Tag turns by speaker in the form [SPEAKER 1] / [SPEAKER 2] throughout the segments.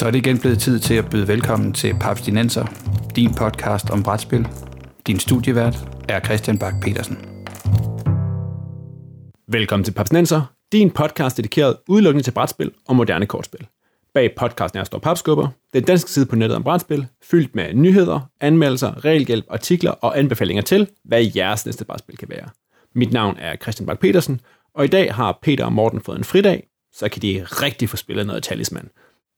[SPEAKER 1] Så er det igen blevet tid til at byde velkommen til Papstinenser, din podcast om brætspil. Din studievært er Christian Bak petersen
[SPEAKER 2] Velkommen til Papstinenser, din podcast dedikeret udelukkende til brætspil og moderne kortspil. Bag podcasten er står Papskubber, den danske side på nettet om brætspil, fyldt med nyheder, anmeldelser, regelhjælp, artikler og anbefalinger til, hvad jeres næste brætspil kan være. Mit navn er Christian Bak petersen og i dag har Peter og Morten fået en fridag, så kan de rigtig få spillet noget talisman.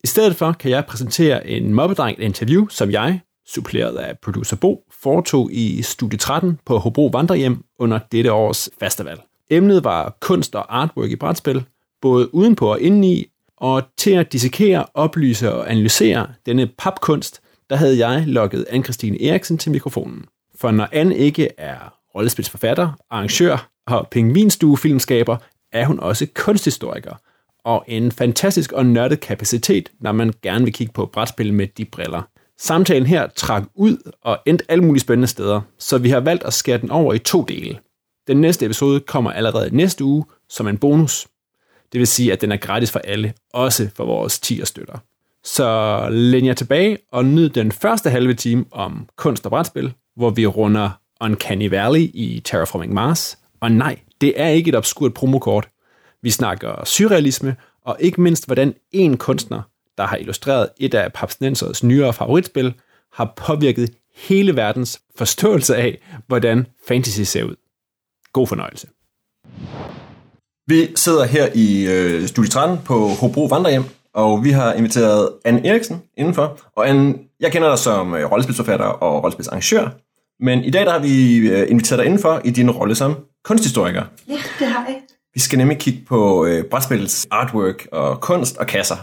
[SPEAKER 2] I stedet for kan jeg præsentere en mobbedreng interview, som jeg, suppleret af producer Bo, foretog i Studie 13 på Hobro Vandrehjem under dette års festival. Emnet var kunst og artwork i brætspil, både udenpå og indeni, og til at dissekere, oplyse og analysere denne papkunst, der havde jeg lukket Anne-Christine Eriksen til mikrofonen. For når Anne ikke er rollespilsforfatter, arrangør og pingvinstuefilmskaber, er hun også kunsthistoriker – og en fantastisk og nørdet kapacitet, når man gerne vil kigge på brætspil med de briller. Samtalen her trak ud og endte alle mulige spændende steder, så vi har valgt at skære den over i to dele. Den næste episode kommer allerede næste uge som en bonus. Det vil sige, at den er gratis for alle, også for vores 10 støtter. Så læn jer tilbage og nyd den første halve time om kunst og brætspil, hvor vi runder Uncanny Valley i Terraforming Mars. Og nej, det er ikke et obskurt promokort. Vi snakker surrealisme, og ikke mindst, hvordan en kunstner, der har illustreret et af Papsnensers nyere favoritspil, har påvirket hele verdens forståelse af, hvordan fantasy ser ud. God fornøjelse.
[SPEAKER 3] Vi sidder her i øh, Studie 13 på Hobro Vandrehjem, og vi har inviteret Anne Eriksen indenfor. Og Anne, jeg kender dig som øh, rollespilsforfatter og rollespilsarrangør, men i dag der har vi øh, inviteret dig indenfor i din rolle som kunsthistoriker.
[SPEAKER 4] Ja, det har jeg.
[SPEAKER 3] Vi skal nemlig kigge på øh, brætspillets artwork og kunst og kasser.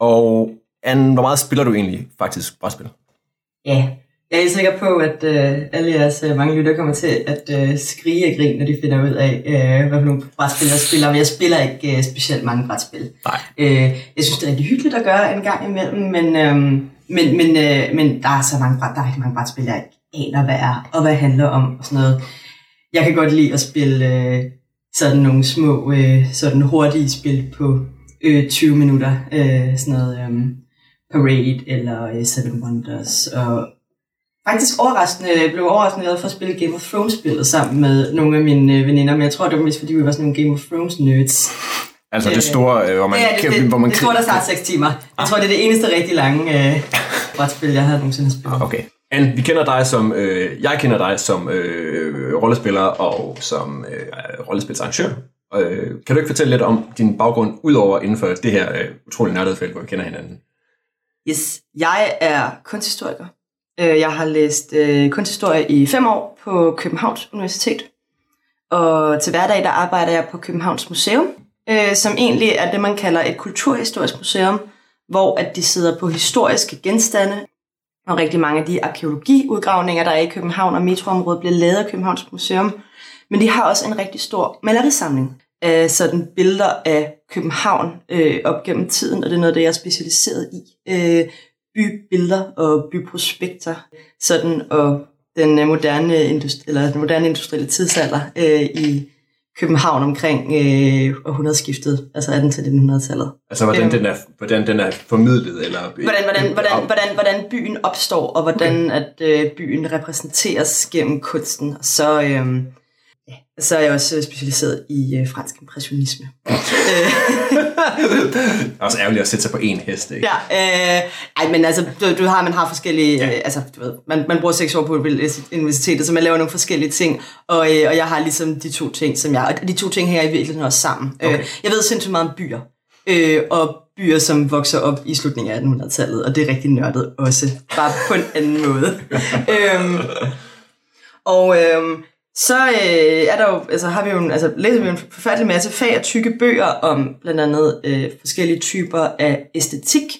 [SPEAKER 3] Og Anne, hvor meget spiller du egentlig faktisk brætspil?
[SPEAKER 4] Ja, jeg er sikker på, at øh, alle jeres øh, mange lytter kommer til at øh, skrige af grin, når de finder ud af, øh, hvad for nogle brætspil jeg spiller. Men jeg spiller ikke øh, specielt mange brætspil.
[SPEAKER 3] Nej.
[SPEAKER 4] Øh, jeg synes, det er rigtig hyggeligt at gøre en gang imellem, men, øh, men, men, øh, men der er så mange, bræt, der er rigtig mange brætspil, jeg ikke aner, hvad er, og hvad handler om og sådan noget. Jeg kan godt lide at spille øh, sådan nogle små, øh, sådan hurtige spil på øh, 20 minutter. Øh, sådan noget øh, Parade eller øh, Seven Wonders. Og faktisk overraskende, blev overraskende for at spille Game of Thrones-spillet sammen med nogle af mine øh, veninder, men jeg tror, det var mest fordi, vi var sådan nogle Game of Thrones-nerds.
[SPEAKER 3] Altså det store, øh, hvor man...
[SPEAKER 4] Ja, det, det,
[SPEAKER 3] hvor man
[SPEAKER 4] det store, der tager 6 timer. Jeg tror, det er det eneste rigtig lange øh, brætspil, jeg har nogensinde spillet.
[SPEAKER 3] Ah, okay. Anne, vi kender dig som, øh, jeg kender dig som øh, rollespiller og som øh, rollespilsarrangør. Øh, kan du ikke fortælle lidt om din baggrund, udover inden for det her øh, utrolig nørdede felt, hvor vi kender hinanden?
[SPEAKER 4] Yes, jeg er kunsthistoriker. Øh, jeg har læst øh, kunsthistorie i fem år på Københavns Universitet. Og til hverdag der arbejder jeg på Københavns Museum, øh, som egentlig er det, man kalder et kulturhistorisk museum, hvor at de sidder på historiske genstande, og rigtig mange af de arkeologiudgravninger, der er i København og metroområdet, bliver lavet af Københavns Museum. Men de har også en rigtig stor malerisamling øh, af sådan billeder af København øh, op gennem tiden, og det er noget, det jeg er specialiseret i. Øh, bybilleder og byprospekter, sådan og den øh, moderne, industri- eller den moderne industrielle tidsalder øh, i København omkring øh, århundredeskiftet, altså 18 til 1900-tallet.
[SPEAKER 3] Altså hvordan, øhm, den, er, hvordan den er formidlet? Eller,
[SPEAKER 4] hvordan, hvordan, hvordan, hvordan, hvordan byen opstår, og hvordan okay. at øh, byen repræsenteres gennem kunsten. Så, øh, så er jeg også specialiseret i øh, fransk impressionisme.
[SPEAKER 3] det er også ærgerligt at sætte sig på en hest, ikke?
[SPEAKER 4] Ja, øh, ej, men altså, du, du har, man har forskellige, ja. øh, altså, du ved, man, man bruger seks år på universitetet, så man laver nogle forskellige ting, og, øh, og jeg har ligesom de to ting, som jeg, og de to ting hænger i virkeligheden også sammen. Øh, okay. Øh, jeg ved sindssygt meget om byer, øh, og byer, som vokser op i slutningen af 1800-tallet, og det er rigtig nørdet også, bare på en anden måde. øhm, og øhm, så øh, er der jo, altså, har vi jo en, altså, læser vi jo en forfærdelig masse fag og tykke bøger om blandt andet øh, forskellige typer af æstetik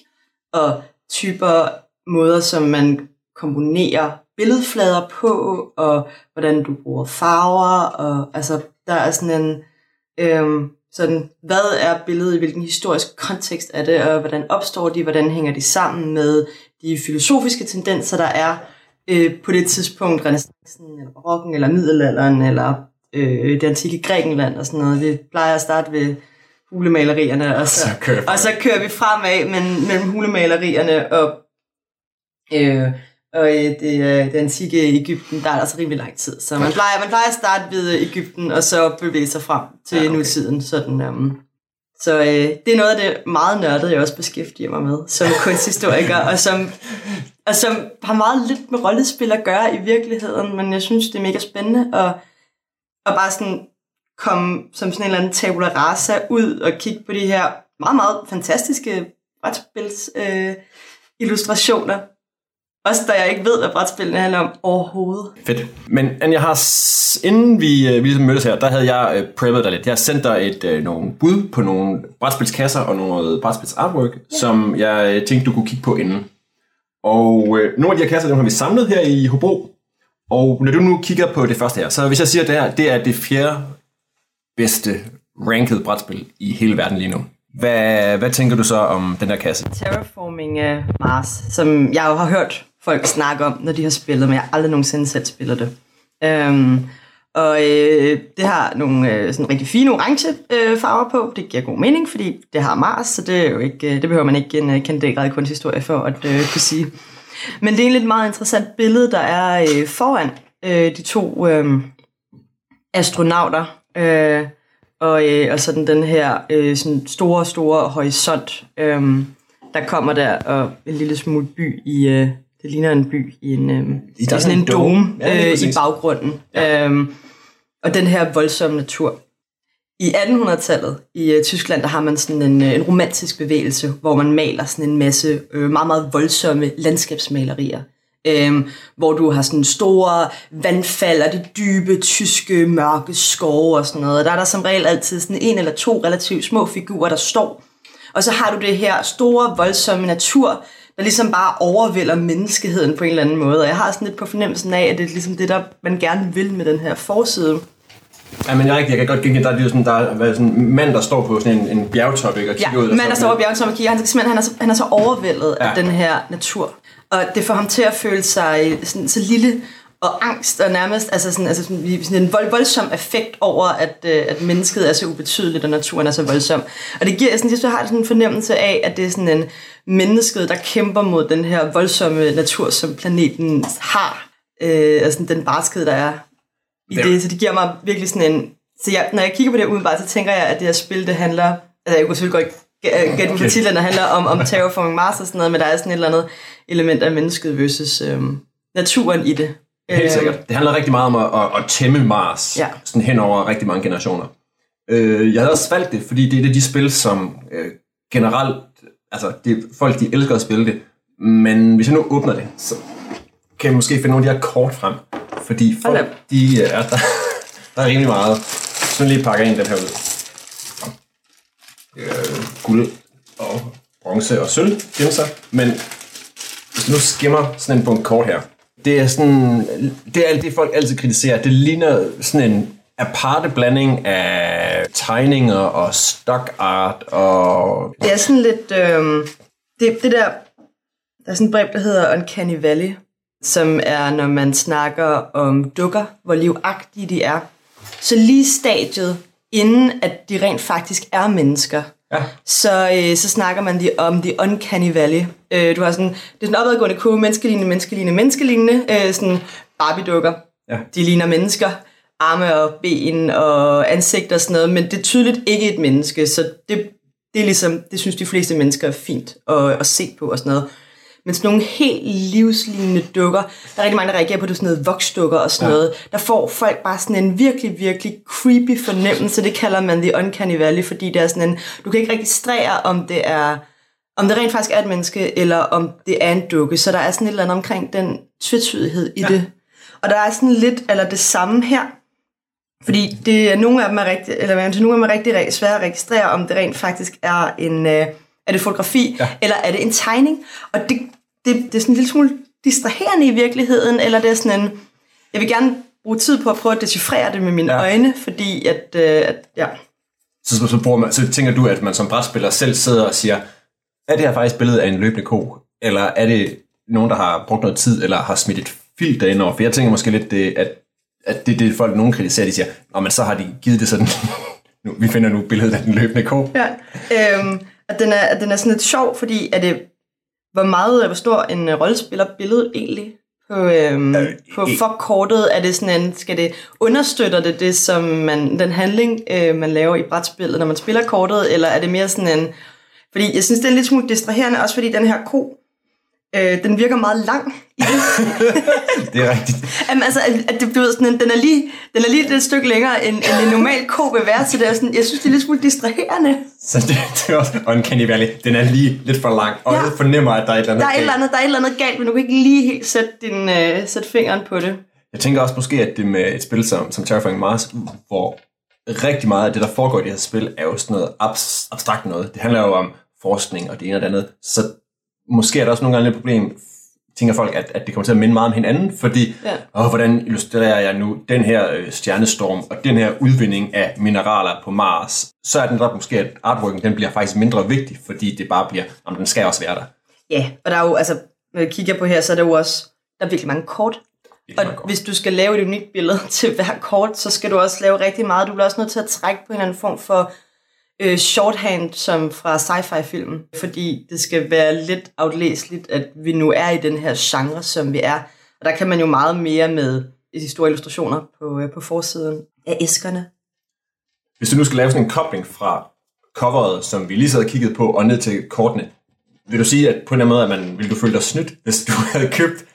[SPEAKER 4] og typer måder, som man komponerer billedflader på, og hvordan du bruger farver, og altså, der er sådan en, øh, sådan, hvad er billedet, i hvilken historisk kontekst er det, og hvordan opstår de, hvordan hænger de sammen med de filosofiske tendenser, der er, øh, på det tidspunkt, renaissancen, eller barokken, eller middelalderen, eller øh, det antikke Grækenland og sådan noget. Vi plejer at starte ved hulemalerierne, og så,
[SPEAKER 2] kører vi
[SPEAKER 4] og så kører vi fremad men, mellem hulemalerierne og, øh, og øh, det, øh, det antikke Ægypten, der er altså rimelig lang tid. Så man plejer, man plejer at starte ved Ægypten, og så bevæge sig frem til
[SPEAKER 2] Ja, okay.
[SPEAKER 4] nutiden. Sådan, um, så øh, det er noget af det meget nørdede, jeg også beskæftiger mig med som kunsthistoriker, og som, og som har meget lidt med rollespil at gøre i virkeligheden, men jeg synes, det er mega spændende at, at bare sådan komme som sådan en eller anden tabula rasa ud og kigge på de her meget, meget fantastiske brætspils øh, illustrationer. Også da jeg ikke ved, hvad brætspillene handler om overhovedet.
[SPEAKER 2] Fedt. Men jeg har, inden vi, øh, vi ligesom mødtes her, der havde jeg øh, preppet dig lidt. Jeg har sendt dig et, øh, nogle bud på nogle brætspilskasser og noget brætspils artwork, ja. som jeg øh, tænkte, du kunne kigge på inden. Og øh, nogle af de her kasser, dem har vi samlet her i Hobro. Og når du nu kigger på det første her, så hvis jeg siger, at det her, det er det fjerde bedste ranked brætspil i hele verden lige nu. Hvad, hvad tænker du så om den her kasse?
[SPEAKER 4] Terraforming af Mars, som jeg jo har hørt folk snakker om, når de har spillet, men jeg har aldrig nogensinde selv spillet det. Øhm, og øh, det har nogle øh, sådan rigtig fine orange øh, farver på. Det giver god mening, fordi det har Mars, så det, er jo ikke, øh, det behøver man ikke en øh, kandidatgrad i kunsthistorie for at øh, kunne sige. Men det er egentlig et meget interessant billede, der er øh, foran øh, de to øh, astronauter. Øh, og, øh, og sådan den her øh, sådan store, store horisont, øh, der kommer der, og en lille smule by i, øh, det ligner en by i en, øh, i
[SPEAKER 2] der er
[SPEAKER 4] sådan en dome
[SPEAKER 2] Ja, lige
[SPEAKER 4] øh, i baggrunden. Ja. Øh, og den her voldsomme natur. I 1800-tallet i øh, Tyskland, der har man sådan en, øh, en romantisk bevægelse, hvor man maler sådan en masse øh, meget, meget voldsomme landskabsmalerier. Øhm, hvor du har sådan store vandfald og de dybe, tyske, mørke skove og sådan noget. Der er der som regel altid sådan en eller to relativt små figurer, der står. Og så har du det her store, voldsomme natur, der ligesom bare overvælder menneskeheden på en eller anden måde. Og jeg har sådan lidt på fornemmelsen af, at det er ligesom det, der man gerne vil med den her forside.
[SPEAKER 2] Ja, men jeg, jeg kan godt genkende, der er jo sådan, der er sådan en mand, der står på sådan en, en bjergtop, ikke, og
[SPEAKER 4] Ja,
[SPEAKER 2] kigger ud. og
[SPEAKER 4] mand, der står på bjerget, og kigger, han, han, er så, han er så overvældet ja.
[SPEAKER 2] Ja.
[SPEAKER 4] af den her natur. Og det får ham til at føle sig sådan, så lille og angst, og nærmest altså sådan, altså sådan, sådan en vold, voldsom effekt over, at, øh, at mennesket er så ubetydeligt, og naturen er så voldsom. Og det giver, sådan, jeg har sådan en fornemmelse af, at det er sådan en mennesket, der kæmper mod den her voldsomme natur, som planeten har. Øh, altså den barskhed, der er i
[SPEAKER 2] Ja.
[SPEAKER 4] det. Så det giver mig virkelig sådan en... Så jeg, når jeg kigger på det umiddelbart, så tænker jeg, at det her spil, det handler... Altså, jeg kunne selvfølgelig godt gæ- gætte på titlen, der handler om, om terraforming Mars og sådan noget, men der er sådan et eller andet element af mennesket versus øhm, naturen i det.
[SPEAKER 2] Helt
[SPEAKER 4] Øhm,
[SPEAKER 2] sikkert. Det handler rigtig meget om at, at, at tæmme Mars,
[SPEAKER 4] Ja.
[SPEAKER 2] sådan hen over rigtig mange generationer. Øh, jeg havde også valgt det, fordi det er et af de spil, som øh, generelt, altså det, folk de elsker at spille det, men hvis jeg nu åbner det, så kan jeg måske finde nogle af de her kort frem, fordi
[SPEAKER 4] Hold
[SPEAKER 2] folk,
[SPEAKER 4] da.
[SPEAKER 2] de, øh, er, der, der er rimelig meget. Så lige pakker en den her ud. Øh, guld og bronze og sølv gemmer sig, men hvis du nu skimmer sådan en bunke kort her, det er sådan, det er alt det, folk altid kritiserer. Det ligner sådan en aparte blanding af tegninger og stock art og...
[SPEAKER 4] Det er sådan lidt... Øh, det, det der... Der er sådan et brev, der hedder Uncanny Valley, som er, når man snakker om dukker, hvor livagtige de er. Så lige stadiet, inden at de rent faktisk er mennesker,
[SPEAKER 2] Ja.
[SPEAKER 4] så, øh, så snakker man de, om The Uncanny Valley. Øh, du har sådan, det er sådan opadgående kurve, menneskelignende, menneskelignende, menneskelignende, øh, sådan Barbie-dukker.
[SPEAKER 2] Ja.
[SPEAKER 4] De ligner mennesker, arme og ben og ansigt og sådan noget, men det er tydeligt ikke et menneske, så det, det er ligesom, det synes de fleste mennesker er fint at, at se på og sådan noget. Men sådan nogle helt livslignende dukker, der er rigtig mange, der reagerer på det, sådan noget voksdukker og sådan ja. noget, der får folk bare sådan en virkelig, virkelig creepy fornemmelse. Det kalder man The Uncanny Valley, fordi det er sådan en, du kan ikke registrere, om det er, om det rent faktisk er et menneske, eller om det er en dukke. Så der er sådan et eller andet omkring den tvetydighed i ja. det. Og der er sådan lidt, eller det samme her, fordi det er nogle af dem er rigtig, eller nogle af dem er rigtig svære at registrere, om det rent faktisk er en, øh, er det fotografi, ja. eller er det en tegning. Og det, det, det er sådan en lille smule distraherende i virkeligheden, eller det er sådan en, jeg vil gerne bruge tid på at prøve at decifrere det med mine
[SPEAKER 2] Ja.
[SPEAKER 4] øjne, fordi at, øh, at ja,
[SPEAKER 2] Så, så, så, bruger man, så tænker du, at man som brætspiller selv sidder og siger, er det her faktisk billedet af en løbende ko? Eller er det nogen, der har brugt noget tid, eller har smidt et filter indover? For jeg tænker måske lidt, det, at, at det er det, folk nogen kritiserer, de siger, Nå, men så har de givet det sådan Nu, vi finder nu billedet af den løbende ko.
[SPEAKER 4] Ja. Øhm, at den er, at den er sådan lidt sjov, fordi er det, hvor meget, hvor stor en øh, rollespiller billedet egentlig på, øhm,
[SPEAKER 2] Øh,
[SPEAKER 4] øh, på
[SPEAKER 2] i-
[SPEAKER 4] for kortet? Er det sådan en, skal det, understøtter det det, som man, den handling, øh, man laver i brætspillet, når man spiller kortet, eller er det mere sådan en, fordi jeg synes, det er lidt smule distraherende, også fordi den her ko, øh, den virker meget lang det.
[SPEAKER 2] Er rigtigt.
[SPEAKER 4] Jamen, altså, at, at det, du ved, sådan en, den, er lige, den er lige et stykke længere, end, end en normal ko vil være, så det er sådan, jeg synes, det er lidt smule distraherende.
[SPEAKER 2] Så det, det er også Uncanny Valley. Den er lige lidt for lang, og
[SPEAKER 4] Ja.
[SPEAKER 2] jeg fornemmer, at der er et eller andet
[SPEAKER 4] Der er, et eller andet, der er et eller andet galt, men du kan ikke lige helt sætte, din, øh, sætte fingeren på det.
[SPEAKER 2] Jeg tænker også måske, at det med et spil som, som Terraforming Mars, hvor rigtig meget af det, der foregår i det her spil, er jo sådan noget abs- abstrakt noget. Det handler jo om forskning og det ene og det andet. Så måske er der også nogle gange lidt problem, tænker folk, at, at det kommer til at minde meget om hinanden, fordi,
[SPEAKER 4] Ja.
[SPEAKER 2] åh, hvordan illustrerer jeg nu den her øh, stjernestorm og den her udvinding af mineraler på Mars, så er den der måske, at artworken den bliver faktisk mindre vigtig, fordi det bare bliver, om den skal også være der.
[SPEAKER 4] Ja, og der er jo, altså, når jeg kigger på her, så er der jo også, der er virkelig mange kort.
[SPEAKER 2] Meget
[SPEAKER 4] Og
[SPEAKER 2] godt.
[SPEAKER 4] hvis du skal lave et unikt billede til hver kort, så skal du også lave rigtig meget. Du bliver også nødt til at trække på en eller anden form for øh, shorthand, som fra sci-fi-filmen. Fordi det skal være lidt outlæseligt, at vi nu er i den her genre, som vi er. Og der kan man jo meget mere med de store illustrationer på, øh, på forsiden af æskerne.
[SPEAKER 2] Hvis du nu skal lave sådan en kobling fra coveret, som vi lige sad og kiggede på, og ned til kortene, vil du sige, at på en eller anden måde, at man, vil du føle dig snydt, hvis du havde købt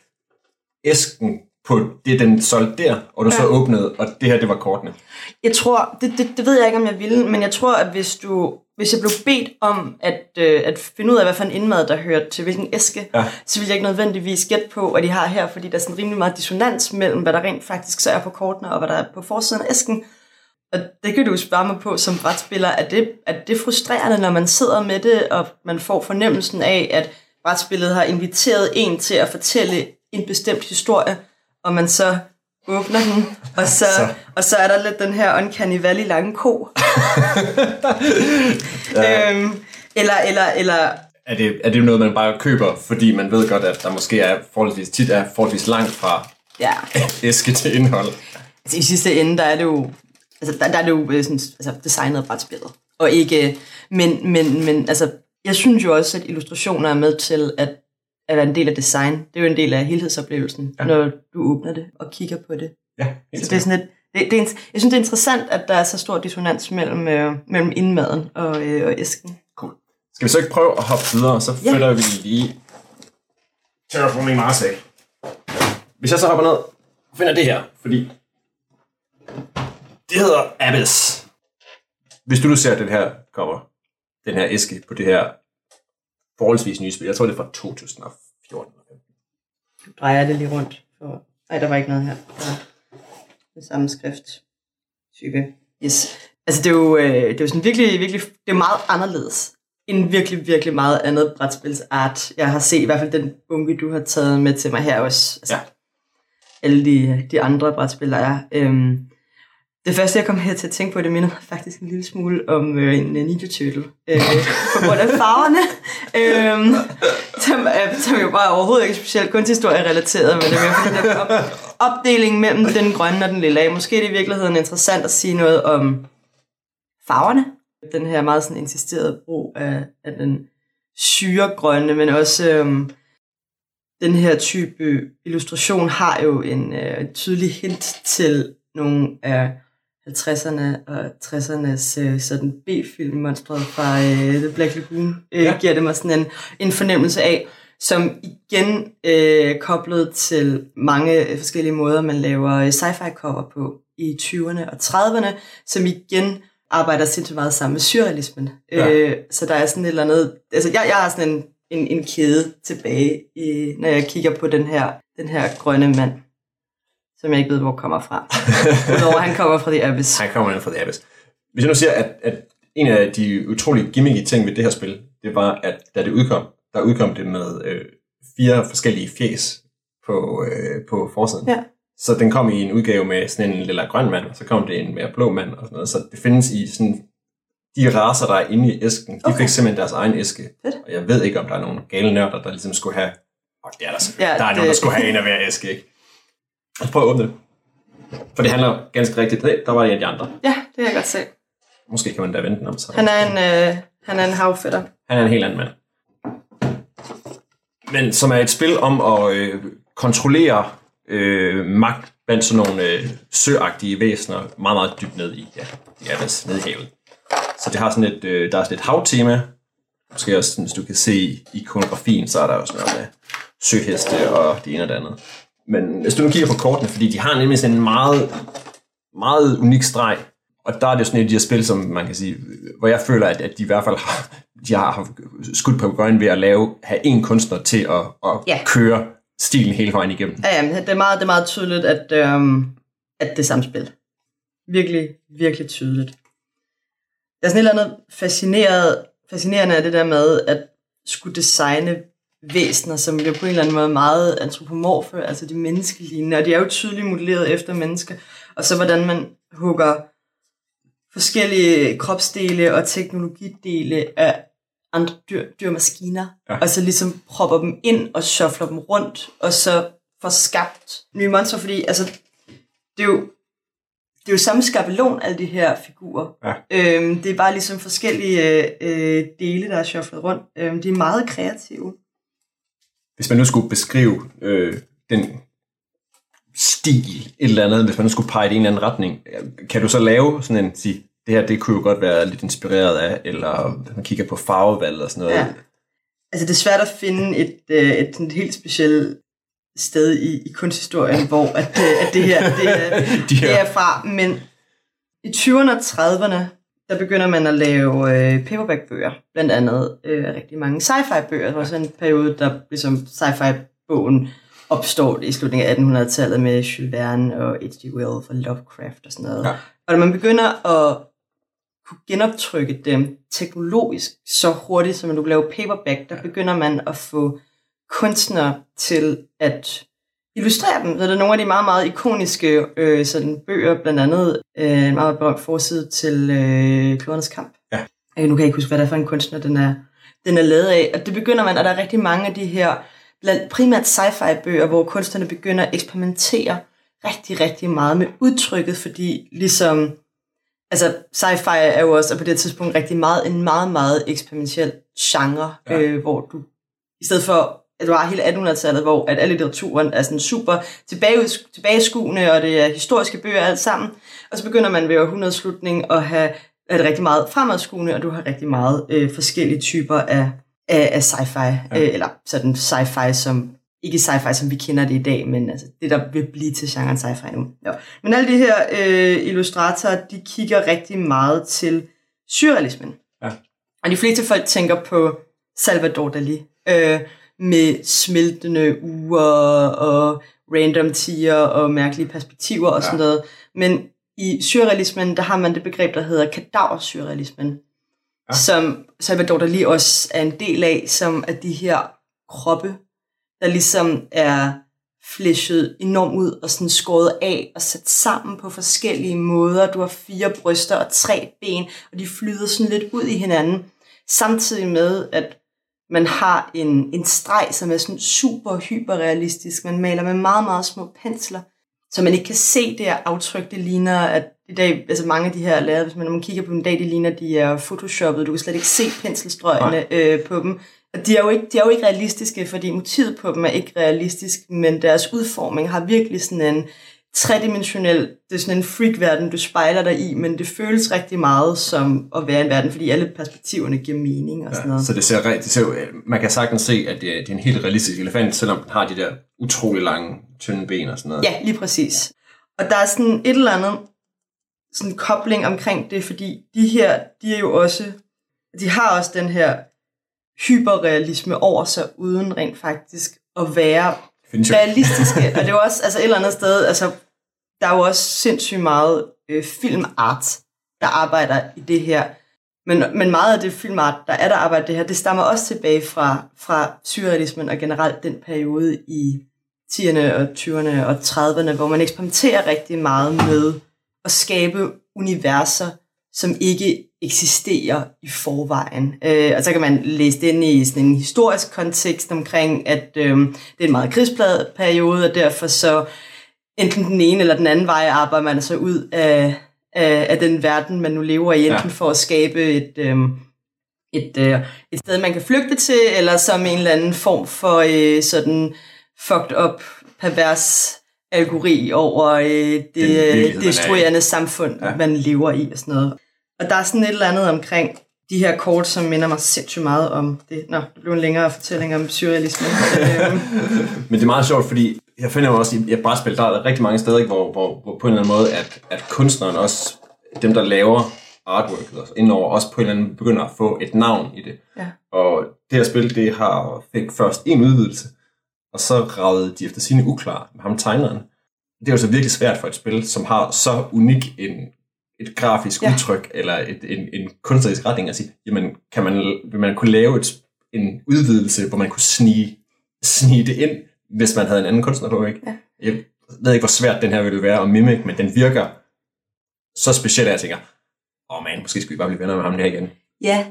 [SPEAKER 2] æsken på det, den solgte der, og du ja. så åbnede, og det her, det var kortene.
[SPEAKER 4] Jeg tror, det, det, det ved jeg ikke, om jeg ville, men jeg tror, at hvis du hvis jeg blev bedt om at, øh, at finde ud af, hvad for en indmad, der hører til hvilken æske,
[SPEAKER 2] Ja.
[SPEAKER 4] så vil jeg ikke nødvendigvis gætte på, hvad de har her, fordi der er sådan rimelig meget dissonans mellem, hvad der rent faktisk så er på kortene, og hvad der er på forsiden af æsken. Og det kan du jo spørge mig på som brætspiller. Er det, er det frustrerende, når man sidder med det, og man får fornemmelsen af, at brætspillet har inviteret en til at fortælle en bestemt historie, og man så åbner den, og så,
[SPEAKER 2] Så.
[SPEAKER 4] og så er der lidt den her Uncanny Valley lange ko. øhm, eller, eller, eller,
[SPEAKER 2] Er det, er det noget, man bare køber, fordi man ved godt, at der måske er forholdsvis, tit er forholdsvis langt fra
[SPEAKER 4] ja,
[SPEAKER 2] æske til indhold?
[SPEAKER 4] altså i sidste ende, der er det jo, altså der, der er det jo øh, sådan, altså, designet af brætspillet. Og ikke, men, men, men altså, jeg synes jo også, at illustrationer er med til at, at være en del af design. Det er jo en del af helhedsoplevelsen, ja. når du åbner det og kigger på det.
[SPEAKER 2] Ja,
[SPEAKER 4] Så det er sådan et, det, det er, jeg synes, det er interessant, at der er så stor dissonans mellem, øh, mellem indmaden og, øh, og æsken.
[SPEAKER 2] Cool. Skal vi så ikke prøve at hoppe videre, så
[SPEAKER 4] Ja.
[SPEAKER 2] flytter vi lige Terraforming Mars væk. Hvis jeg så hopper ned og finder det her, fordi det hedder Abyss. Hvis du nu ser den her cover, den her æske på det her forholdsvis nye spil, jeg tror det er fra 2014.
[SPEAKER 4] Nu drejer det lige rundt. For... Nej, der var ikke noget her. Der er den samme skrift. Type. Yes. Altså, det er jo, øh, det er jo sådan virkelig, virkelig, det er meget anderledes end virkelig, virkelig meget andet brætspilsart, jeg har set. I hvert fald den bunke, du har taget med til mig her også. Altså,
[SPEAKER 2] Ja.
[SPEAKER 4] Alle de, de andre brætspil, der er. Øhm, det første, jeg kom her til at tænke på, det minder faktisk en lille smule om øh, en øh, Ninja Turtle. Øh, på grund af farverne. øhm, som, er, som jo bare overhovedet ikke specielt kunsthistorie-relateret, men det er mere fordi, der er op, opdeling mellem den grønne og den lille af. Måske er det i virkeligheden interessant at sige noget om farverne. Den her meget sådan insisterede brug af, af den syregrønne, men også øhm, den her type illustration har jo en øh, tydelig hint til nogle af 50'erne og 60'ernes øh, sådan B-filmmonstre fra øh, The Black Lagoon, øh,
[SPEAKER 2] Ja.
[SPEAKER 4] giver det mig sådan en, en fornemmelse af, som igen øh, koblet til mange forskellige måder, man laver øh, sci-fi cover på i 20'erne og 30'erne, som igen arbejder sindssygt meget sammen med surrealismen.
[SPEAKER 2] Ja.
[SPEAKER 4] Øh, så der er sådan et eller andet, altså jeg, jeg har sådan en, en, en kæde tilbage, i, når jeg kigger på den her, den her grønne mand, som jeg ikke ved, hvor kommer fra. Udover han kommer fra The Abyss.
[SPEAKER 2] Han kommer fra The Abyss. Hvis jeg nu siger, at, at en af de utrolig gimmicky ting ved det her spil, det var, at da det udkom, der udkom det med øh, fire forskellige fjes på, øh, på forsiden.
[SPEAKER 4] Ja.
[SPEAKER 2] Så den kom i en udgave med sådan en lille grøn mand, og så kom det en mere blå mand og sådan noget. Så det findes i sådan de raser, der er inde i æsken, de
[SPEAKER 4] Okay.
[SPEAKER 2] fik simpelthen deres egen æske.
[SPEAKER 4] Fedt.
[SPEAKER 2] Og jeg ved ikke, om der er nogen gale nørder, der ligesom skulle have... Og det er der,
[SPEAKER 4] ja,
[SPEAKER 2] der er
[SPEAKER 4] det-
[SPEAKER 2] nogen, der skulle have en af hver æske, ikke? Lad os prøve at åbne det. For det handler ganske rigtigt. Der var en af de andre.
[SPEAKER 4] Ja, det kan jeg godt se.
[SPEAKER 2] Måske kan man da vente den om sig.
[SPEAKER 4] Han er en, øh, han er en havfætter.
[SPEAKER 2] Han er en helt anden mand. Men som er et spil om at øh, kontrollere øh, magt blandt sådan nogle øh, søagtige væsener meget, meget dybt ned i, ja, i Atlas, ned i havet. Så det har sådan et, øh, der er sådan et havtema. Måske også, sådan, hvis du kan se i ikonografien, så er der jo sådan noget med søheste og det ene og det andet. Men hvis du nu kigger på kortene, fordi de har nemlig sådan en meget, meget unik streg, og der er det jo sådan et af de her spil, som man kan sige, hvor jeg føler, at, at de i hvert fald har, de har skudt på gøjen ved at lave, have en kunstner til at, at
[SPEAKER 4] Ja.
[SPEAKER 2] køre stilen hele vejen igennem.
[SPEAKER 4] Ja, ja, det er meget, det er meget tydeligt, at, øhm, at det er samspil. Virkelig, virkelig tydeligt. Der er sådan et eller andet fascineret, fascinerende af det der med, at skulle designe væsener, som bliver på en eller anden måde meget antropomorfe, altså de menneskelignende, og de er jo tydeligt modelleret efter mennesker, og så hvordan man hugger forskellige kropsdele og teknologidele af andre dyr, dyrmaskiner, Ja. og så ligesom propper dem ind og shuffler dem rundt, og så får skabt nye monstre, fordi altså, det er jo, det er jo samme skabelon, alle de her figurer.
[SPEAKER 2] Ja.
[SPEAKER 4] Øhm, det er bare ligesom forskellige øh, dele, der er shufflet rundt. Øhm, de er meget kreative.
[SPEAKER 2] Hvis man nu skulle beskrive øh, den stil, et eller andet, hvis man nu skulle pege det i en eller anden retning, kan du så lave sådan en, sige, det her, det kunne jo godt være lidt inspireret af, eller hvis man kigger på farvevalg og sådan noget.
[SPEAKER 4] Ja. Altså det er svært at finde et, øh, et, sådan et helt specielt sted i, i kunsthistorien, hvor at, øh, at det her det er,
[SPEAKER 2] De her-
[SPEAKER 4] det er fra. Men i 20'erne og 30'erne, der begynder man at lave øh, paperback-bøger. Blandt andet øh, rigtig mange sci-fi-bøger. Det var sådan en periode, der ligesom sci-fi-bogen opstår i slutningen af 1800-tallet med Jules Verne og H.G. Wells og Lovecraft og sådan noget.
[SPEAKER 2] Ja.
[SPEAKER 4] Og når man begynder at kunne genoptrykke dem teknologisk så hurtigt, som man nu kan lave paperback, der begynder man at få kunstnere til at illustrere dem. Så der er nogle af de meget, meget ikoniske øh, sådan bøger, blandt andet øh, en meget berømt forside til øh, Klodernes Kamp.
[SPEAKER 2] Ja.
[SPEAKER 4] Øh, nu kan jeg ikke huske, hvad det er for en kunstner, den er, den er lavet af. Og det begynder man, og der er rigtig mange af de her, blandt primært sci-fi bøger, hvor kunstnerne begynder at eksperimentere rigtig, rigtig meget med udtrykket, fordi ligesom altså sci-fi er jo også på det tidspunkt rigtig meget en meget, meget eksperimentel genre,
[SPEAKER 2] ja.
[SPEAKER 4] øh, hvor du i stedet for, at du har hele 1800-tallet, hvor at al litteraturen er sådan super tilbage, tilbageskuende, og det er historiske bøger alt sammen, og så begynder man ved århundredeslutningen at have er det rigtig meget fremadskuende, og du har rigtig meget øh, forskellige typer af, af, af sci-fi, ja. øh, eller sådan sci-fi, som ikke sci-fi, som vi kender det i dag, men altså det, der vil blive til genren sci-fi nu. Ja. Men alle de her øh, illustratorer, de kigger rigtig meget til surrealismen.
[SPEAKER 2] Ja.
[SPEAKER 4] Og de fleste folk tænker på Salvador Dali, øh, med smeltende uger og random tier og mærkelige perspektiver og sådan noget. Men i surrealismen, der har man det begreb, der hedder kadaversurrealismen, ja. som Salvador Dali også er en del af, som er de her kroppe, der ligesom er flæshet enormt ud og sådan skåret af og sat sammen på forskellige måder. Du har fire bryster og tre ben, og de flyder sådan lidt ud i hinanden. Samtidig med, at man har en, en streg, som er sådan super hyperrealistisk. Man maler med meget, meget små pensler, så man ikke kan se det her aftryk. Det ligner, at i dag, altså mange af de her er lavet, hvis man, når man kigger på dem i dag, de ligner, de er photoshoppet. Du kan slet ikke se penselstrøgene øh, på dem. Og de er, jo ikke, de er jo ikke realistiske, fordi motivet på dem er ikke realistisk, men deres udforming har virkelig sådan en tredimensionel, det er sådan en freak-verden, du spejler dig i, men det føles rigtig meget som at være en verden, fordi alle perspektiverne giver mening og sådan noget.
[SPEAKER 2] Så det ser, det ser jo, man kan sagtens se, at det er, det er en helt realistisk elefant, selvom den har de der utrolig lange, tynde ben og sådan noget.
[SPEAKER 4] Ja, lige præcis. Og der er sådan et eller andet sådan kobling omkring det, fordi de her, de er jo også, de har også den her hyperrealisme over sig, uden rent faktisk at være realistiske. og det er jo også altså et eller andet sted, altså der er jo også sindssygt meget øh, filmart, der arbejder i det her. Men, men meget af det filmart, der er der arbejder i det her, det stammer også tilbage fra, fra surrealismen og generelt den periode i 10'erne og 20'erne og 30'erne, hvor man eksperimenterer rigtig meget med at skabe universer, som ikke eksisterer i forvejen. Øh, og så kan man læse det ind i sådan en historisk kontekst omkring, at øh, det er en meget krigspladet periode, og derfor så enten den ene eller den anden vej arbejder man sig ud af, af, af den verden, man nu lever i, enten ja. for at skabe et, øh, et, øh, et sted, man kan flygte til, eller som en eller anden form for øh, sådan fucked up, pervers algori over øh, det øh, destruerende samfund, ja. man lever i og sådan noget. Og der er sådan et eller andet omkring de her kort, som minder mig sindssygt meget om det. Nå, det blev en længere fortælling om surrealisme. Øhm.
[SPEAKER 2] Men det er meget sjovt, fordi jeg finder jo også i et brætspil, der er rigtig mange steder, hvor, hvor, hvor på en eller anden måde, at, at kunstneren også, dem der laver artworket altså indover, også på en eller anden begynder at få et navn i det. Ja. Og det her spil, det har fik først en udvidelse, og så ravede de efter sine uklar med ham tegneren. Det er jo så virkelig svært for et spil, som har så unik en, et grafisk ja. udtryk, eller et, en, en kunstnerisk retning, at sige, jamen, kan man, vil man kunne lave et, en udvidelse, hvor man kunne snige, snige det ind, hvis man havde en anden kunstner på, ikke? Ja. Jeg ved ikke, hvor svært den her ville være at mimic, men den virker så specielt, at jeg tænker, åh oh man, måske skal vi bare blive venner med ham der igen.
[SPEAKER 4] Ja,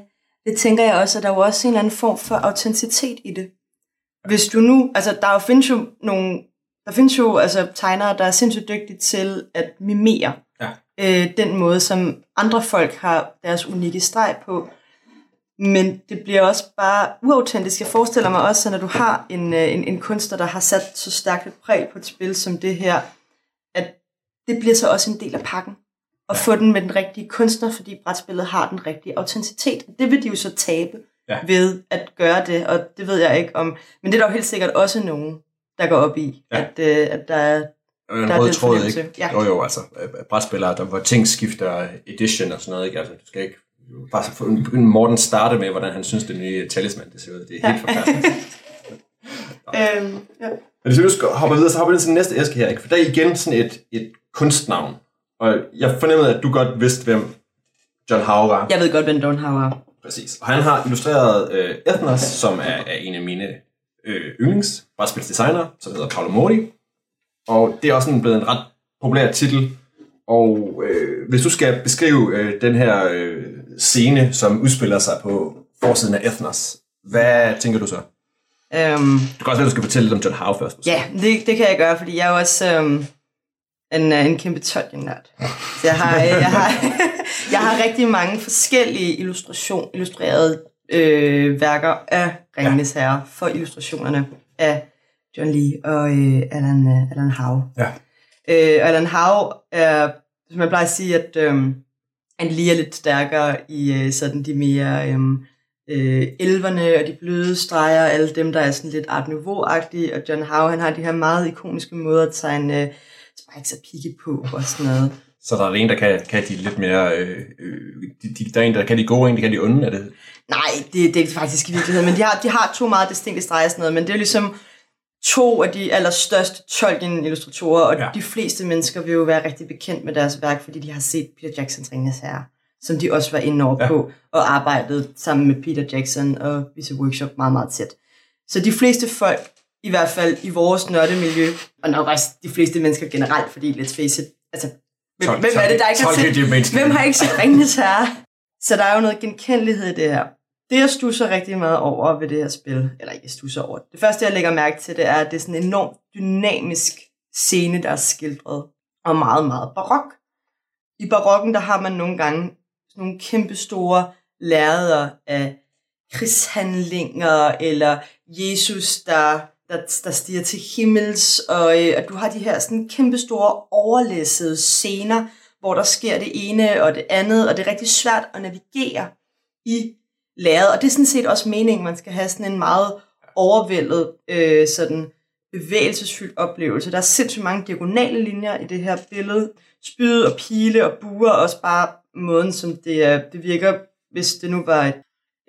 [SPEAKER 4] det tænker jeg også, og der er jo også en eller anden form for autenticitet i det. Hvis du nu, altså der findes jo nogle, der findes jo altså tegnere, der er sindssygt dygtige til at mimere ja. øh, den måde, som andre folk har deres unikke streg på. Men det bliver også bare uautentisk. Jeg forestiller mig også, at når du har en, øh, en, en kunstner, der har sat så stærkt et præg på et spil som det her, at det bliver så også en del af pakken og få den med den rigtige kunstner, fordi brætspillet har den rigtige autenticitet. Det vil de jo så tabe ja. ved at gøre det, og det ved jeg ikke om. Men det er der jo helt sikkert også nogen, der går op i, ja. at, øh, at der er
[SPEAKER 2] en der rød tråd, ikke? Ja. Jo, jo, altså, brætspillere, der, hvor ting skifter edition og sådan noget, ikke? Altså, du skal ikke bare begynde Morten starte med, hvordan han synes, det nye talisman, det ser ud. Det er helt forfærdeligt. øhm, ja. Men hvis vi nu skal hoppe videre, så hopper vi til den næste æske her, ikke? For der er igen sådan et, et kunstnavn, og jeg fornemmede, at du godt vidste, hvem John Howe var.
[SPEAKER 4] Jeg ved godt, hvem John Howe er.
[SPEAKER 2] Præcis. Og han har illustreret øh, Ethnos, som er, er en af mine øh, yndlings brætspilsdesigner, som hedder Paolo Mori. Og det er også en, blevet en ret populær titel. Og øh, hvis du skal beskrive øh, den her øh, scene, som udspiller sig på forsiden af Ethnos, hvad tænker du så? Um, du kan også være, du skal fortælle lidt om John Howe først.
[SPEAKER 4] Måske. Ja, det, det kan jeg gøre, fordi jeg er også... Um en, øh, en kæmpe Tolkien-nørd. Så jeg har, øh, jeg, har, jeg har rigtig mange forskellige illustration, illustrerede øh, værker af Ringenes Herre for illustrationerne af John Lee og øh, Alan, øh, Alan Howe. Ja. Øh, Alan Howe er, som jeg plejer at sige, at øh, han lige er lidt stærkere i øh, sådan de mere øh, øh, elverne og de bløde streger, alle dem, der er sådan lidt Art Nouveau-agtige, og John Howe, han har de her meget ikoniske måder at tegne øh, spikes og pigge på og sådan noget.
[SPEAKER 2] Så der er en, der kan, kan de lidt mere... Øh, øh, de, der er en, der kan de gode, en, der kan de onde, er det?
[SPEAKER 4] Nej, det, det er faktisk i virkeligheden. Men de har, de har to meget distinkte streger og sådan noget, men det er ligesom to af de allerstørste Tolkien-illustratorer, og ja. de fleste mennesker vil jo være rigtig bekendt med deres værk, fordi de har set Peter Jacksons Ringens Herre, som de også var inde over ja. på, og arbejdet sammen med Peter Jackson og visse workshop meget, meget tæt. Så de fleste folk i hvert fald i vores nørdemiljø, og nok også de fleste mennesker generelt, fordi let's face it, altså, hvem, hvem er det, der ikke har set, hvem har ikke set Ringens Herre? Så der er jo noget genkendelighed i det her. Det, jeg stusser rigtig meget over ved det her spil, eller ikke stusser over, det første, jeg lægger mærke til, det er, at det er sådan en enormt dynamisk scene, der er skildret, og meget, meget barok. I barokken, der har man nogle gange sådan nogle kæmpe store lærreder af krigshandlinger, eller Jesus, der der, der stiger til himmels, og, øh, og du har de her sådan kæmpe store overlæssede scener, hvor der sker det ene og det andet, og det er rigtig svært at navigere i læret. Og det er sådan set også meningen, man skal have sådan en meget overvældet, øh, sådan bevægelsesfyldt oplevelse. Der er sindssygt mange diagonale linjer i det her billede. Spyd og pile og buer, også bare måden, som det, er, det virker, hvis det nu var et,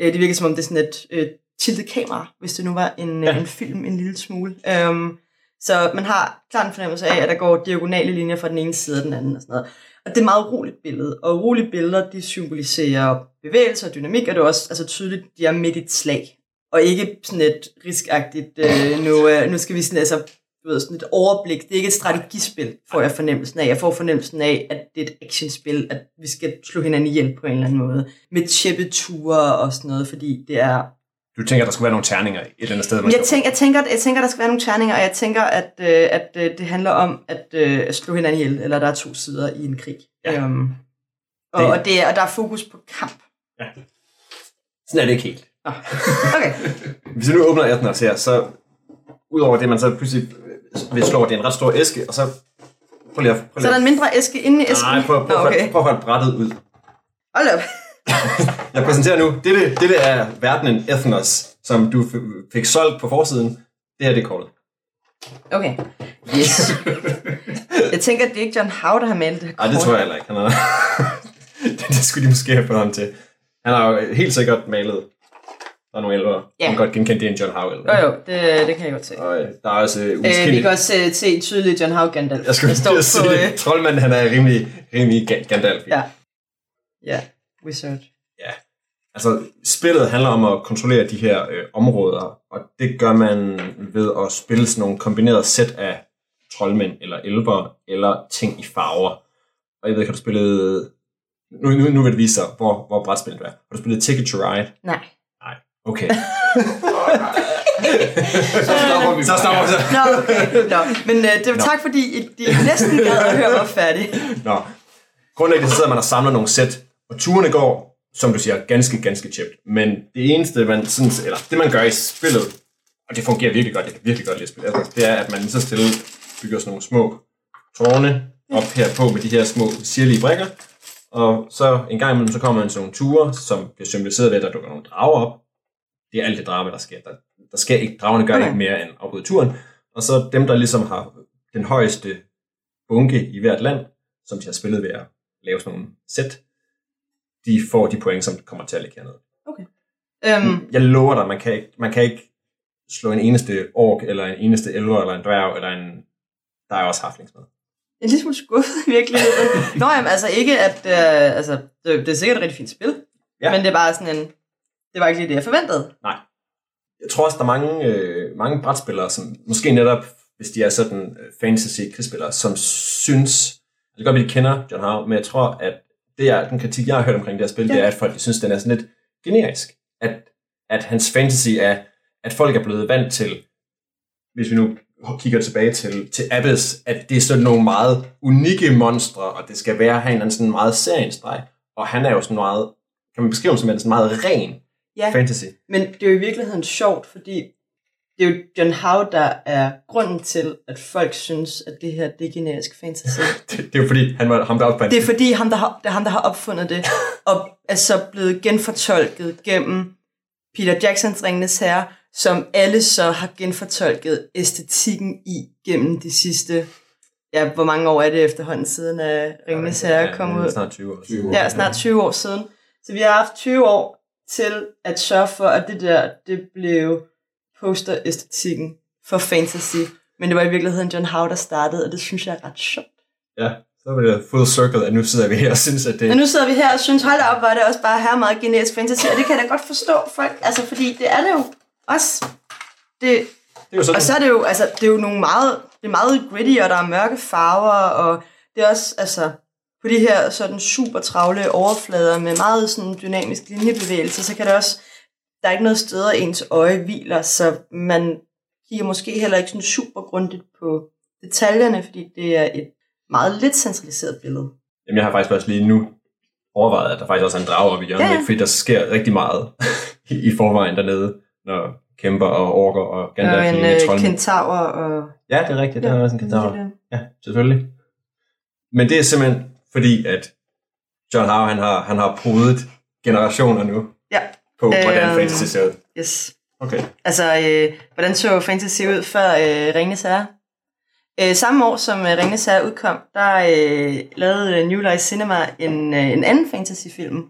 [SPEAKER 4] øh, det virker som om det er sådan et, et tiltet kamera, hvis det nu var en, ja. en film en lille smule. Um, så man har klart en fornemmelse af, at der går diagonale linjer fra den ene side og den anden og sådan noget. Og det er et meget roligt billede. Og rolige billeder, de symboliserer bevægelse og dynamik, og det er også altså, tydeligt, de er midt i et slag. Og ikke sådan et riskagtigt, øh, nu, øh, nu skal vi sådan, altså, du ved, sådan et overblik. Det er ikke et strategispil, får jeg fornemmelsen af. Jeg får fornemmelsen af, at det er et actionspil, at vi skal slå hinanden ihjel på en eller anden måde. Med tjeppeture og sådan noget, fordi det er
[SPEAKER 2] du tænker, der skal være nogle terninger et eller andet sted?
[SPEAKER 4] Jeg, tænker, jeg, tænker, jeg tænker, der skal være nogle terninger, og jeg tænker, at, øh, at øh, det handler om at, øh, slå hinanden ihjel, eller der er to sider i en krig. Ja. Um, Og,
[SPEAKER 2] Det-
[SPEAKER 4] og, det er, og der er fokus på kamp.
[SPEAKER 2] Sådan er det ikke helt.
[SPEAKER 4] Okay.
[SPEAKER 2] Hvis jeg nu åbner Ethnos her, så udover det, man så pludselig vil slå, det er en ret stor æske, og så prøv lige at... Prøv
[SPEAKER 4] Så er
[SPEAKER 2] lige
[SPEAKER 4] der en mindre æske inde i æsken?
[SPEAKER 2] nej, prøv, prøv,
[SPEAKER 4] Nå,
[SPEAKER 2] prøv,
[SPEAKER 4] okay.
[SPEAKER 2] prøv, at holde brættet ud.
[SPEAKER 4] Hold op.
[SPEAKER 2] Jeg præsenterer nu, dette, dette er verdenen Ethnos, som du fik solgt på forsiden. Det her det er kortet.
[SPEAKER 4] Okay. Yes. Jeg tænker, at det er ikke John Howe, der har malet det
[SPEAKER 2] Nej, det tror jeg heller ikke. Han har... det, det skulle de måske have fået ham til. Han har jo helt sikkert malet. Der er nogle elver.
[SPEAKER 4] Ja.
[SPEAKER 2] Man kan godt genkende, det er en John Howe elver.
[SPEAKER 4] Jo, jo, det, det kan jeg godt se.
[SPEAKER 2] Og øh, der er også øh,
[SPEAKER 4] Øh, vi kan også uh, se tydeligt John Howe Gandalf.
[SPEAKER 2] Jeg skulle lige sige, at
[SPEAKER 4] øh,
[SPEAKER 2] troldmanden han er rimelig, rimelig Ga- Gandalf.
[SPEAKER 4] Ja. Ja, Wizard.
[SPEAKER 2] Altså, spillet handler om at kontrollere de her øh, områder, og det gør man ved at spille sådan nogle kombineret sæt af troldmænd, eller elver, eller ting i farver. Og jeg ved ikke, har du spillet... Nu, nu, nu vil det vise sig, hvor, hvor brætspillet er. Har du spillet Ticket to Ride?
[SPEAKER 4] Nej.
[SPEAKER 2] Okay.
[SPEAKER 5] Så stopper vi.
[SPEAKER 2] Så stopper vi.
[SPEAKER 4] Nå, okay. Nå. Men uh, det var tak, fordi I- de næsten gad at høre mig færdig.
[SPEAKER 2] Nå. Grundlæggende så sidder man og samler nogle sæt, og turene går, som du siger, ganske, ganske tjept. Men det eneste, man sådan, eller det man gør i spillet, og det fungerer virkelig godt, jeg kan virkelig godt lide at spille Atlas, det er, at man så stille bygger sådan nogle små tårne op her på med de her små sirlige brikker. Og så en gang imellem, så kommer man sådan nogle ture, som bliver symboliseret ved, at der dukker nogle drager op. Det er alt det drama, der sker. Der, der sker ikke, dragerne gør
[SPEAKER 4] Okay.
[SPEAKER 2] ikke mere end afbryde turen. Og så dem, der ligesom har den højeste bunke i hvert land, som de har spillet ved at lave sådan nogle sæt, de får de point, som kommer til at ligge hernede.
[SPEAKER 4] Øhm,
[SPEAKER 2] Jeg lover dig, man kan ikke, man kan ikke slå en eneste ork, eller en eneste elver, eller en dværg, eller en... Der er også haflings med.
[SPEAKER 4] jeg er en lille smule skuffet i virkeligheden. Nå, jamen, altså ikke, at øh, altså, det, det er sikkert et rigtig fint spil.
[SPEAKER 2] Ja.
[SPEAKER 4] Men det er bare sådan en... Det var ikke lige det, jeg forventede.
[SPEAKER 2] Jeg tror også, der er mange, øh, mange brætspillere, som måske netop, hvis de er sådan øh, fantasy krigsspillere, som synes, det kan godt de kender John Howe, men jeg tror, at det er, den kritik, jeg har hørt omkring det her spil, ja. det er, at folk synes, den er sådan lidt generisk. At, at hans fantasy er, at folk er blevet vant til, hvis vi nu kigger tilbage til, til Abyss, at det er sådan nogle meget unikke monstre, og det skal være have en eller anden sådan meget serienstreg. Og han er jo sådan meget, kan man beskrive ham som en sådan meget ren
[SPEAKER 4] Ja,
[SPEAKER 2] fantasy.
[SPEAKER 4] men det er jo i virkeligheden sjovt, fordi det er jo John Howe, der er grunden til, at folk synes, at det her det er generisk fantasy.
[SPEAKER 2] Det, det er jo fordi, han var ham, der opfandt
[SPEAKER 4] Det er fordi, ham, der har, det er ham, der har opfundet det, og er så blevet genfortolket gennem Peter Jacksons Ringenes Herre, som alle så har genfortolket æstetikken i gennem de sidste, ja, hvor mange år er det efterhånden siden, at Ringenes Herre kom ud?
[SPEAKER 2] Snart 20 år.
[SPEAKER 5] 20 år.
[SPEAKER 4] Ja, snart 20 år siden. Så vi har haft 20 år til at sørge for, at det der, det blev posteræstetikken for fantasy. Men det var i virkeligheden John Howe, der startede, og det synes jeg er ret sjovt.
[SPEAKER 2] Ja, så var det full circle, at nu sidder vi her og synes, at det...
[SPEAKER 4] Men nu sidder vi her og synes, hold op, var det også bare her meget generisk fantasy, og det kan jeg da godt forstå folk, altså fordi det er det jo også. Det,
[SPEAKER 2] det er jo sådan,
[SPEAKER 4] og så er det jo, altså, det er jo nogle meget, det er meget gritty, og der er mørke farver, og det er også, altså, på de her sådan super travle overflader med meget sådan dynamisk linjebevægelse, så kan det også, der er ikke noget sted, at ens øje hviler, så man kigger måske heller ikke sådan super grundigt på detaljerne, fordi det er et meget lidt centraliseret billede.
[SPEAKER 2] Jamen, jeg har faktisk også lige nu overvejet, at der faktisk også er en drage oppe i hjørnet,
[SPEAKER 4] Ja,
[SPEAKER 2] ja,
[SPEAKER 4] ja.
[SPEAKER 2] fordi der sker rigtig meget i, forvejen dernede, når kæmper og orker og Gandalf
[SPEAKER 4] og en øh, kentaur og...
[SPEAKER 2] Ja, det er rigtigt, der er også en kentaur. Ja, selvfølgelig. Men det er simpelthen fordi, at John Howe, han har, han har podet generationer nu
[SPEAKER 4] Ja,
[SPEAKER 2] på, hvordan
[SPEAKER 4] Øhm.
[SPEAKER 2] fantasy ser ud.
[SPEAKER 4] yes.
[SPEAKER 2] Okay.
[SPEAKER 4] Altså, øh, hvordan så fantasy ud før øh, Ringnes Herre? Øh, samme år som øh, Ringnes Herre udkom, der øh, lavede øh, New Life Cinema en, øh, en anden fantasyfilm.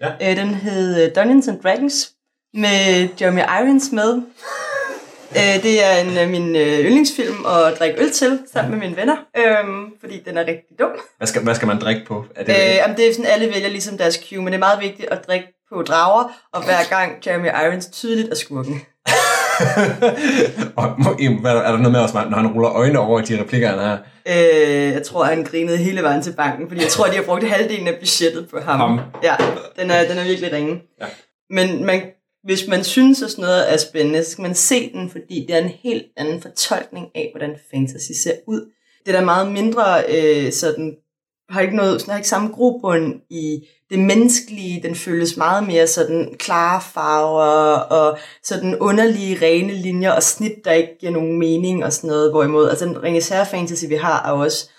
[SPEAKER 2] Ja.
[SPEAKER 4] Øh, den hed øh, Dungeons and Dragons, med Jeremy Irons med. Øh, det er en af mine øh, yndlingsfilm at drikke øl til, sammen med mine venner, øh, fordi den er rigtig dum.
[SPEAKER 2] Hvad skal, hvad skal man drikke på? Er det,
[SPEAKER 4] Øh, jamen, det er sådan, alle vælger ligesom deres cue, men det er meget vigtigt at drikke på drager, og hver gang Jeremy Irons tydeligt er skurken.
[SPEAKER 2] og, er der noget med også, når han ruller øjnene over de replikker, han har?
[SPEAKER 4] Øh, jeg tror, han grinede hele vejen til banken, fordi jeg tror, de har brugt halvdelen af budgettet på ham.
[SPEAKER 2] Ham.
[SPEAKER 4] Ja, den er, den er virkelig ringe.
[SPEAKER 2] Ja.
[SPEAKER 4] Men man, hvis man synes, at sådan noget er spændende, så skal man se den, fordi det er en helt anden fortolkning af, hvordan fantasy ser ud. Det er der meget mindre øh, sådan har ikke noget, den har ikke samme grobund i det menneskelige, den føles meget mere sådan klare farver og sådan underlige rene linjer og snit, der ikke giver nogen mening og sådan noget, hvorimod, altså den Herre fantasy, vi har, er også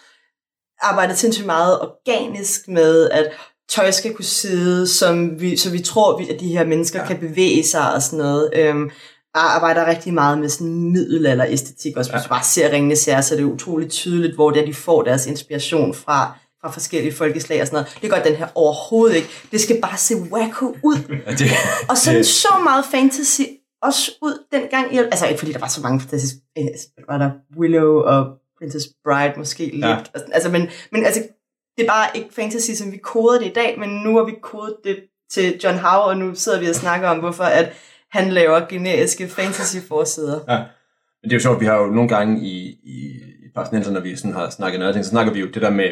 [SPEAKER 4] arbejdet sindssygt meget organisk med, at tøj skal kunne sidde, som vi, så vi tror, at de her mennesker ja. kan bevæge sig og sådan noget. Øhm, arbejder rigtig meget med sådan middelalder-æstetik også. Hvis ja. du bare ser ringene ser, så er det utroligt tydeligt, hvor det er, de får deres inspiration fra fra forskellige folkeslag og sådan noget. Det gør den her overhovedet ikke. Det skal bare se wacko ud. Det, og sådan så meget fantasy også ud dengang. Altså ikke fordi der var så mange fantasy. Var der Willow og Princess Bride måske lidt. Ja. Altså, men, men altså, det er bare ikke fantasy, som vi koder det i dag, men nu har vi kodet det til John Howe, og nu sidder vi og snakker om, hvorfor at han laver generiske fantasy-forsider.
[SPEAKER 6] Ja, men det er jo sjovt, vi har jo nogle gange i, i, i Parsnenser, når vi sådan har snakket noget, så snakker vi jo det der med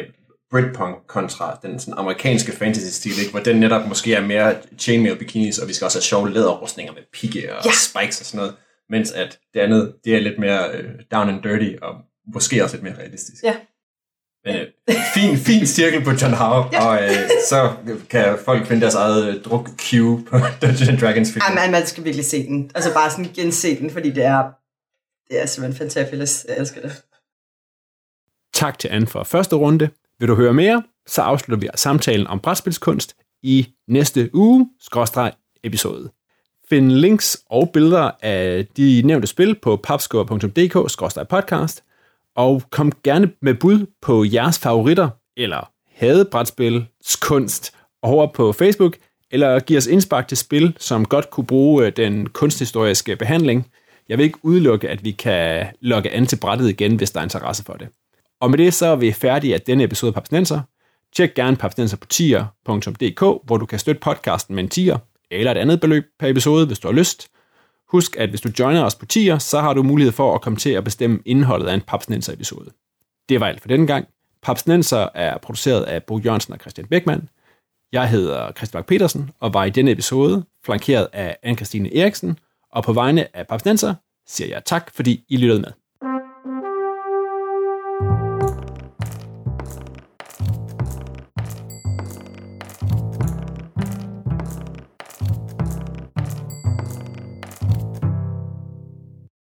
[SPEAKER 6] Britpunk kontra den sådan amerikanske fantasy-stil, ikke? hvor den netop måske er mere chainmail bikinis, og vi skal også have sjove læderrustninger med pigge og ja. spikes og sådan noget, mens at det andet, det er lidt mere uh, down and dirty, og måske også lidt mere realistisk.
[SPEAKER 4] Ja.
[SPEAKER 6] Men uh, fin, fin cirkel på John Howe, ja. og uh, så kan folk finde deres eget uh, druk cue på Dungeons Dragons
[SPEAKER 4] film. Ja, man skal virkelig se den. Altså bare sådan gense den, fordi det er, det er simpelthen fantastisk. Jeg elsker det.
[SPEAKER 2] Tak til Anne for første runde. Vil du høre mere, så afslutter vi samtalen om brætspilskunst i næste uge, skråstreg episode. Find links og billeder af de nævnte spil på papskår.dk-podcast, og kom gerne med bud på jeres favoritter eller hadebrætspilskunst over på Facebook, eller giv os indspark til spil, som godt kunne bruge øh, den kunsthistoriske behandling. Jeg vil ikke udelukke, at vi kan logge an til brættet igen, hvis der er interesse for det. Og med det så er vi færdige af denne episode af Papsnenser. Tjek gerne Papsnenser på tier.dk, hvor du kan støtte podcasten med en tier, eller et andet beløb per episode, hvis du har lyst. Husk, at hvis du joiner os på tier, så har du mulighed for at komme til at bestemme indholdet af en Papsnenser episode. Det var alt for denne gang. Papsnenser er produceret af Bo Jørgensen og Christian Beckmann. Jeg hedder Christian Petersen og var i denne episode flankeret af Anne-Christine Eriksen, og på vegne af Papsnenser siger jeg tak, fordi I lyttede med.